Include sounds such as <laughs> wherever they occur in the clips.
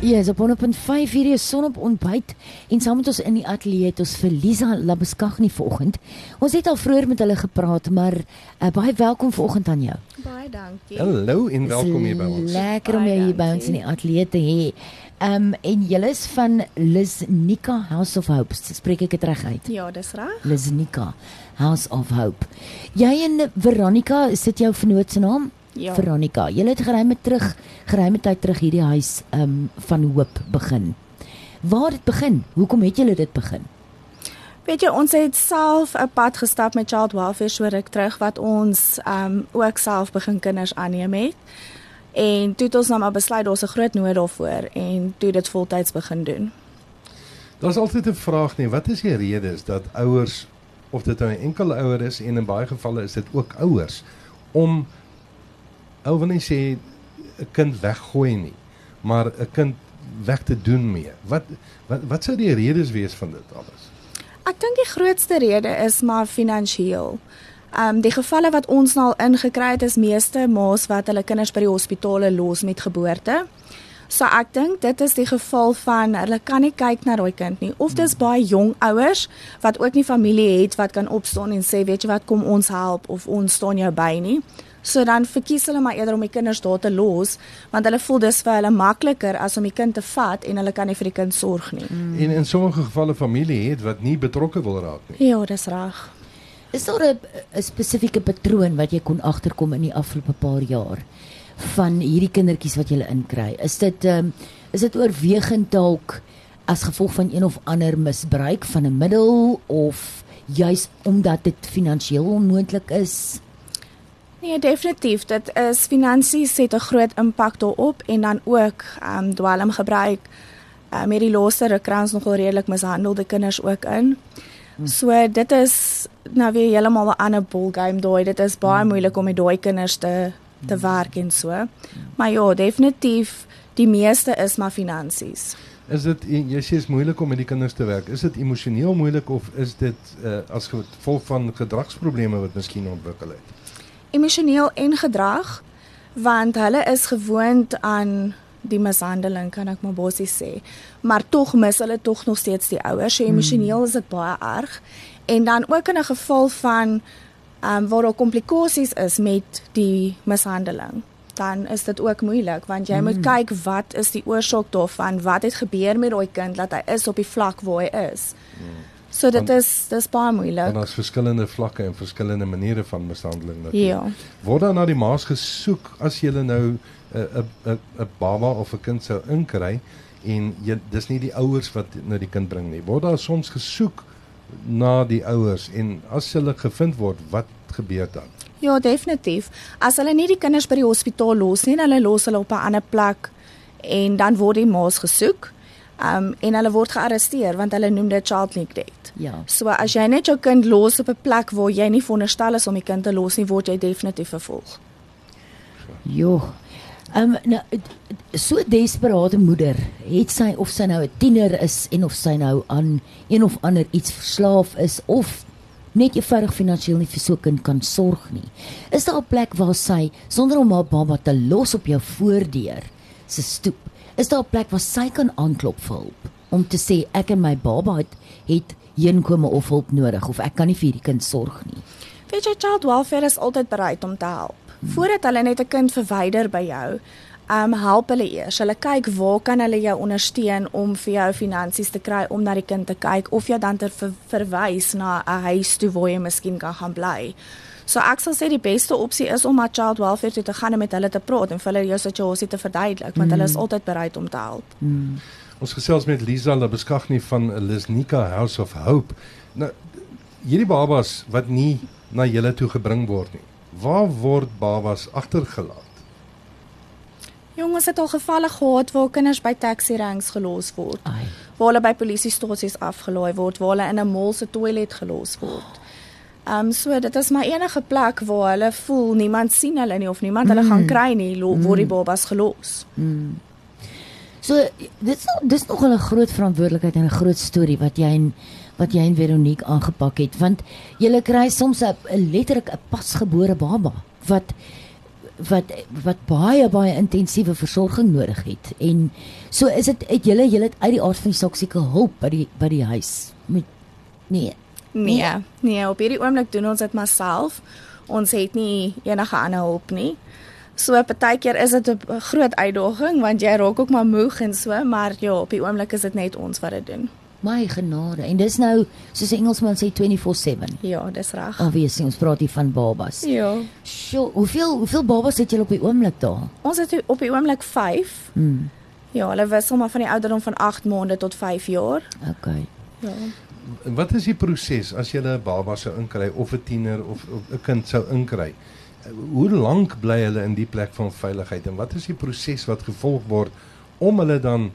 Ja, so op 1.5 hierdie is son op ontbyt en saam met ons in die ateljee het ons vir Lisa Labeskagni vanoggend. Ons het al vroeër met hulle gepraat, maar uh, baie welkom vanoggend aan jou. Baie dankie. Hallo en welkom hier by ons. Lekker om jou hier by ons in die ateljee te hê. Ehm um, en julle is van Lisnika House of Hope. Spreek ek dit reg uit? Ja, dis reg. Lisnika House of Hope. Jy en Veronica, is dit jou vernoot se naam? Ja. Veronica, jy het geruime terug, geruime tyd terug hierdie huis ehm um, van hoop begin. Waar het dit begin? Hoekom het julle dit begin? Weet jy, ons het self 'n pad gestap met Child Welfare so ruk terug wat ons ehm um, ook self begin kinders aanneem het. En toe het ons nou maar besluit daar's 'n groot nood daarvoor en toe dit voltyds begin doen. Daar's altyd 'n vraag nie, wat is die redes dat ouers of dit nou 'n enkel ouer is en in baie gevalle is dit ook ouers om ou wil nie sê 'n kind weggooi nie, maar 'n kind weg te doen mee. Wat wat wat sou die redes wees van dit alles? Ek dink die grootste rede is maar finansiëel. Ehm um, die gevalle wat ons nou al ingekry het is meeste ma's wat hulle kinders by die hospitale los met geboorte. So ek dink dit is die geval van hulle kan nie kyk na daai kind nie of dis baie jong ouers wat ook nie familie het wat kan opstaan en sê weet jy wat kom ons help of ons staan jou by nie. So dan verkies hulle maar eerder om die kinders daar te los want hulle voel dis vir hulle makliker as om die kind te vat en hulle kan nie vir die kind sorg nie. Mm. En in sommige gevalle familie het wat nie betrokke wil raak nie. Ja, dis reg. Is daar 'n 'n spesifieke patroon wat jy kon agterkom in die afgelope paar jaar van hierdie kindertjies wat jy inkry? Is dit ehm um, is dit oorwegend dalk as gevolg van een of ander misbruik van 'n middel of juis omdat dit finansiëel onmoontlik is? Nee, definitief. Dit is finansies het 'n groot impak daarop en dan ook ehm um, dwelmgebruik. Ehm um, met die laaste rekrans nogal redelik mishandelde kinders ook in. Hmm. So dit is nou weer heeltemal 'n ander ball game daai. Dit is baie hmm. moeilik om met daai kinders te te hmm. werk en so. Maar ja, definitief die meeste is maar finansies. Is dit jy sê is moeilik om met die kinders te werk? Is dit emosioneel moeilik of is dit uh, as gevolg van gedragsprobleme wat miskien ontwikkel het? emosioneel en gedrag want hulle is gewoond aan die mishandeling kan ek maar bossies sê maar tog mis hulle tog nog steeds die ouers so emosioneel is dit baie erg en dan ook in 'n geval van ehm um, waar daar komplikasies is met die mishandeling dan is dit ook moeilik want jy mm. moet kyk wat is die oorsaak daarvan wat het gebeur met daai kind dat hy is op die vlak waar hy is mm. So dit is dis baie moeilik. En daar's verskillende vlakke en verskillende maniere van mishandeling natuurlik. Ja. Word dan na die maas gesoek as jy nou 'n 'n 'n 'n baba of 'n kind sou inkry en jy dis nie die ouers wat nou die kind bring nie. Word daar soms gesoek na die ouers en as hulle gevind word, wat gebeur dan? Ja, definitief. As hulle nie die kinders by die hospitaal los nie, hulle los hulle op 'n ander plek en dan word die maas gesoek. Um en hulle word gearresteer want hulle noem dit child neglect. Ja. So as jy net jou kind los op 'n plek waar jy nie veronderstel is om die kind te los nie, word jy definitief vervolg. Jo. Um nou so desperate moeder, het sy of sy nou 'n tiener is en of sy nou aan een of ander iets verslaaf is of net eenvoudig finansiëel nie vir so 'n kind kan sorg nie. Is daar 'n plek waar sy sonder om haar baba te los op jou voordeur se stoep is daar 'n plek waar sy kan aanklop vir hulp om te sê ek en my baba het het heenkome of hulp nodig of ek kan nie vir hierdie kind sorg nie. Weet jy child welfare is altyd bereid om te help. Voordat hulle net 'n kind verwyder by jou, um help hulle eers. Hulle kyk waar kan hulle jou ondersteun om vir jou finansies te kry om na die kind te kyk of jy dan ter ver verwys na 'n huis toe waar jy miskien kan gaan bly. So ek sal sê die beste opsie is om na child welfare toe te gaan en met hulle te praat en vir hulle jou situasie te verduidelik want mm. hulle is mm. altyd bereid om te help. Mm. Ons gesels met Lisa Labeskagni van Lisnika House of Hope. Nou hierdie babas wat nie na julle toe gebring word nie. Waar word babas agtergelaat? Jongens het al gevalle gehad waar kinders by taxi ranks gelos word. Ai. Waar hulle by polisiestasies afgelaai word, waar hulle in 'n mall se toilet gelos word. Ehm um, so dit is maar enige plek waar hulle voel niemand sien hulle nie of niemand hulle mm. gaan kry nie, word die mm. babas gelos. Mm. So dit is dis nog 'n groot verantwoordelikheid en 'n groot storie wat jy en wat jy en Veronique aangepak het want jy kry soms 'n letterlik 'n pasgebore baba wat wat wat baie baie intensiewe versorging nodig het. En so is dit het julle julle uit die aard van die saak seker hulp by die by die huis met nee. Nee, nee, op hierdie oomblik doen ons dit maar self. Ons het nie enige ander hulp nie. So partykeer is dit 'n groot uitdaging want jy raak ook maar moeg en so, maar ja, op die oomblik is dit net ons wat dit doen. My genade. En dis nou soos 'n Engelsman sê 24/7. Ja, dis reg. Obviously, ons praat hier van babas. Ja. Sjoe, hoeveel hoeveel babas het julle op die oomblik daar? Ons het op die oomblik 5. Hmm. Ja, hulle wissel maar van die ouderdom van 8 maande tot 5 jaar. Okay. Ja. Wat is die proses as jy 'n baba sou inkry of 'n tiener of 'n kind sou inkry? Hoe lank bly hulle in die plek van veiligheid en wat is die proses wat gevolg word om hulle dan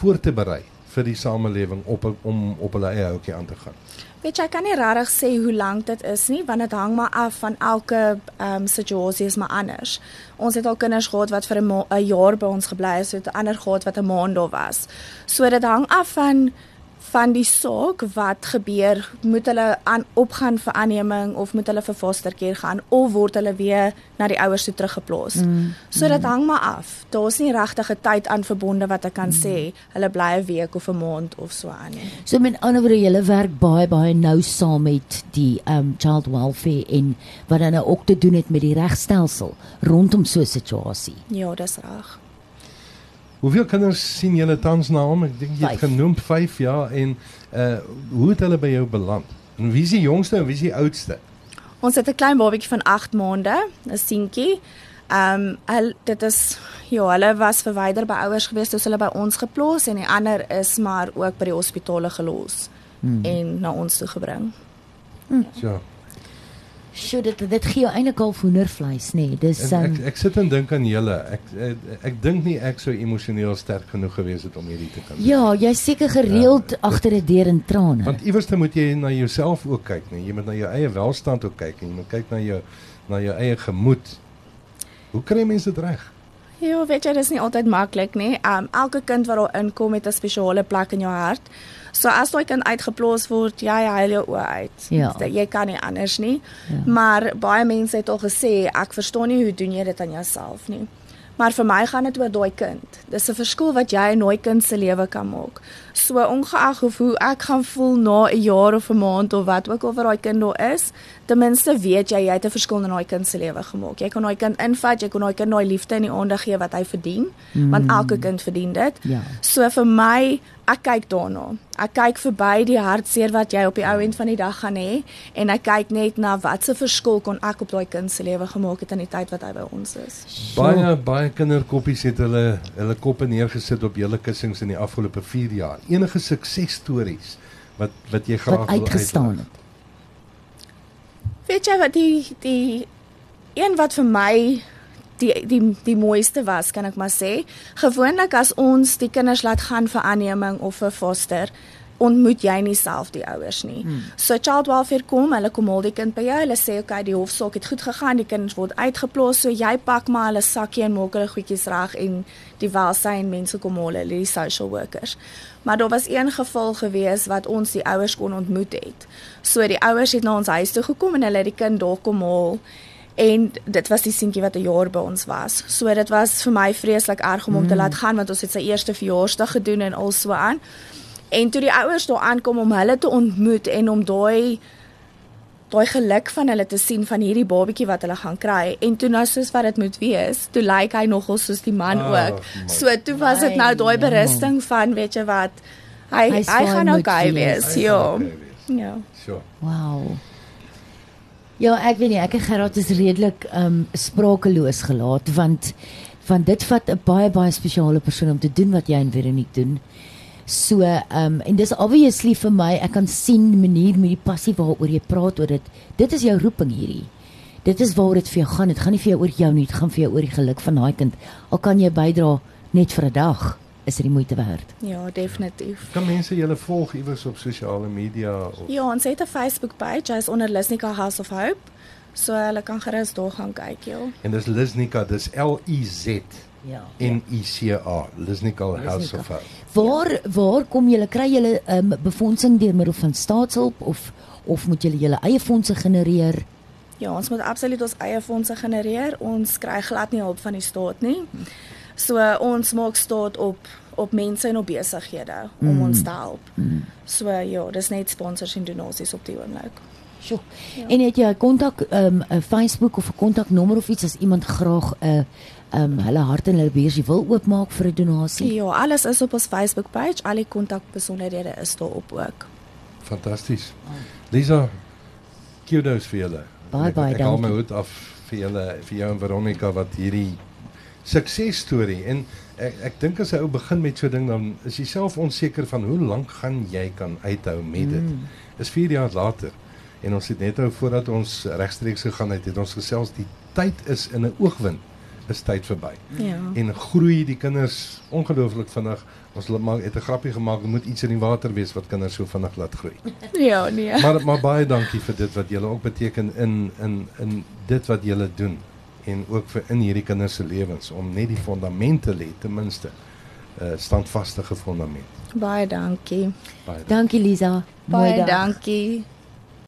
voor te berei vir die samelewing op om op hulle eie houtjie aan te gaan? Weet jy, ek kan nie regtig sê hoe lank dit is nie, want dit hang maar af van elke ehm um, situasie is maar anders. Ons het al kinders gehad wat vir 'n jaar by ons gebly het, so 'n ander gehad wat 'n maand daar was. So dit hang af van van die saak wat gebeur, moet hulle aan opgaan vir aanneming of moet hulle vir foster care gaan of word hulle weer na die ouers toe teruggeplaas. Mm, so dit mm. hang maar af. Daar's nie regtig 'n tyd aan verbonde wat ek kan mm. sê hulle bly 'n week of 'n maand of so aan nie. So met ander woorde, julle werk baie baie nou saam met die um child welfare en wat dan nou ook te doen het met die regstelsel rondom so 'n situasie. Ja, dis reg. Hoeveel kinders sien julle tans na hom? Ek dink jy het genoem 5 jaar en uh hoe het hulle by jou beland? En wie is die jongste en wie is die oudste? Ons het 'n klein babatjie van 8 maande, 'n seentjie. Ehm um, dit is ja, hulle was verwyder by ouers gewees toe hulle by ons geplaas en die ander is maar ook by die hospitale gelos hmm. en na ons toe gebring. Hmm. Ja. Sjoe, dit dit gee jou eintlik al hoendervleis, nê. Nee. Dis um, ek, ek ek sit en dink aan julle. Ek ek, ek dink nie ek sou emosioneel sterk genoeg gewees het om hierdie te kan. Ja, jy seker gereeld ja, agter 'n deur in trane. Want iewers moet jy na jouself ook kyk, nê. Jy moet na jou eie welstand ook kyk en jy moet kyk na jou na jou eie gemoed. Hoe kry mense dit reg? Ja, weet jy, dit is nie altyd maklik nie. Um elke kind wat daar inkom het 'n spesiale plek in jou hart. So as daai kind uitgeplaas word, jy huil jou oë uit. Ja. Jy kan nie anders nie. Ja. Maar baie mense het al gesê, ek verstaan nie hoe doen jy dit aan jouself nie. Maar vir my gaan dit oor daai kind. Dis 'n verskil wat jy in daai kind se lewe kan maak. So ongeag of hoe ek gaan voel na 'n jaar of 'n maand of wat ook al vir daai kind daar is, ten minste weet jy jy het 'n verskil in daai kind se lewe gemaak. Jy kan daai kind invat, jy kan daai kind daai liefde en die aandag gee wat hy verdien, mm. want elke kind verdien dit. Ja. So vir my, ek kyk daarna. Ek kyk verby die hartseer wat jy op die ou end van die dag gaan hê en ek kyk net na wat se verskil kon ek op daai kind se lewe gemaak het in die tyd wat hy by ons is. Baie baie kinderkoppies het hulle hulle koppe neergesit op julle kussings in die afgelope 4 jaar. Enige suksesstories wat wat jy graag wil uitgestaan het. Weet jy wat die die een wat vir my die die die mooiste was, kan ek maar sê. Gewoonlik as ons die kinders laat gaan vir aanneming of vir foster, ontmoet jy nie self die ouers nie. Hmm. So child welfare kom, hulle kom al die kind by jou, hulle sê okay, die hofsaak het goed gegaan, die kinders word uitgeplaas, so jy pak maar hulle sakkie en maak hulle goedjies reg en die welsyn mense kom al, hulle die social workers. Maar daar was een geval gewees wat ons die ouers kon ontmoet het. So die ouers het na ons huis toe gekom en hulle het die kind daar kom haal en dit was die seentjie wat 'n jaar by ons was. So dit was vir my vreeslik erg om hom te hmm. laat gaan want ons het sy eerste verjaarsdag gedoen en al so aan. En toe die ouers daar aankom om hulle te ontmoet en om daai daai geluk van hulle te sien van hierdie babatjie wat hulle gaan kry en toe nou soos wat dit moet wees, toe lyk like hy nogal soos die man oh, ook. So toe was dit nou daai berusting van weet jy wat hy hy, hy gaan okay wees. Ja. Ja. So. Wow. Ja, ek weet nie, ek en Gerard is redelik um sprakeloos gelaat want want dit vat 'n baie baie spesiale persoon om te doen wat jy en Veronique doen. So, ehm um, en dis obviously vir my, ek kan sien die manier met die passie waaroor jy praat oor dit. Dit is jou roeping hierdie. Dit is waaroor dit vir jou gaan. Dit gaan nie vir jou oor jou nie, dit gaan vir jou oor die geluk van daai kind. Al kan jy bydra net vir 'n dag, is dit die moeite werd. Ja, definitief. Kan mense julle volg iewers op sosiale media of Ja, ons het 'n Facebook page, jy's onder Lisnika House of Hope. So hulle kan gerus daar gaan kyk, ja. En dis Lisnika, dis L I Z. Ja. N I C A, Lisnical House of Hope. Waar waar kom julle kry julle um, befondsing deur middel van staatshulp of of moet julle julle eie fondse genereer? Ja, ons moet absoluut ons eie fondse genereer. Ons kry glad nie hulp van die staat nie. So ons maak staat op op mense en op besighede om mm. ons te help. Mm. So ja, dis net sponsors en donasies op die oomblik. Sjoe. Ja. En het jy 'n kontak ehm um, 'n Facebook of 'n kontaknommer of iets as iemand graag 'n uh, ehm um, hulle hart en hulle beursie wil oopmaak vir 'n donasie? Ja, alles is op ons Facebook page. Al die kontakbesonderhede is daar op ook. Fantasties. Lisa, kudos vir julle. Bye bye. Ek haal my hoed af vir julle vir jou en Veronica wat hierdie suksesstorie en ek ek dink as 'n ou begin met so 'n ding dan is jy self onseker van hoe lank gaan jy kan uithou met dit. Mm. Is 4 jaar later en ons het net nou voordat ons regstreeks gegaan het, het ons gesels die tyd is in 'n oogwink is tyd verby. Ja. En groei die kinders ongelooflik vinnig. Ons maak het 'n grappie gemaak, moet iets in die water wees wat kinders so vinnig laat groei. <laughs> Ja, nee. Maar maar baie dankie vir dit wat julle ook beteken in in in dit wat julle doen en ook vir in hierdie kinders se lewens om net die fondamente lê ten minste 'n uh, standvaste fundament. Baie dankie. Baie dankie, dankie Lisa. Baie dankie. dankie.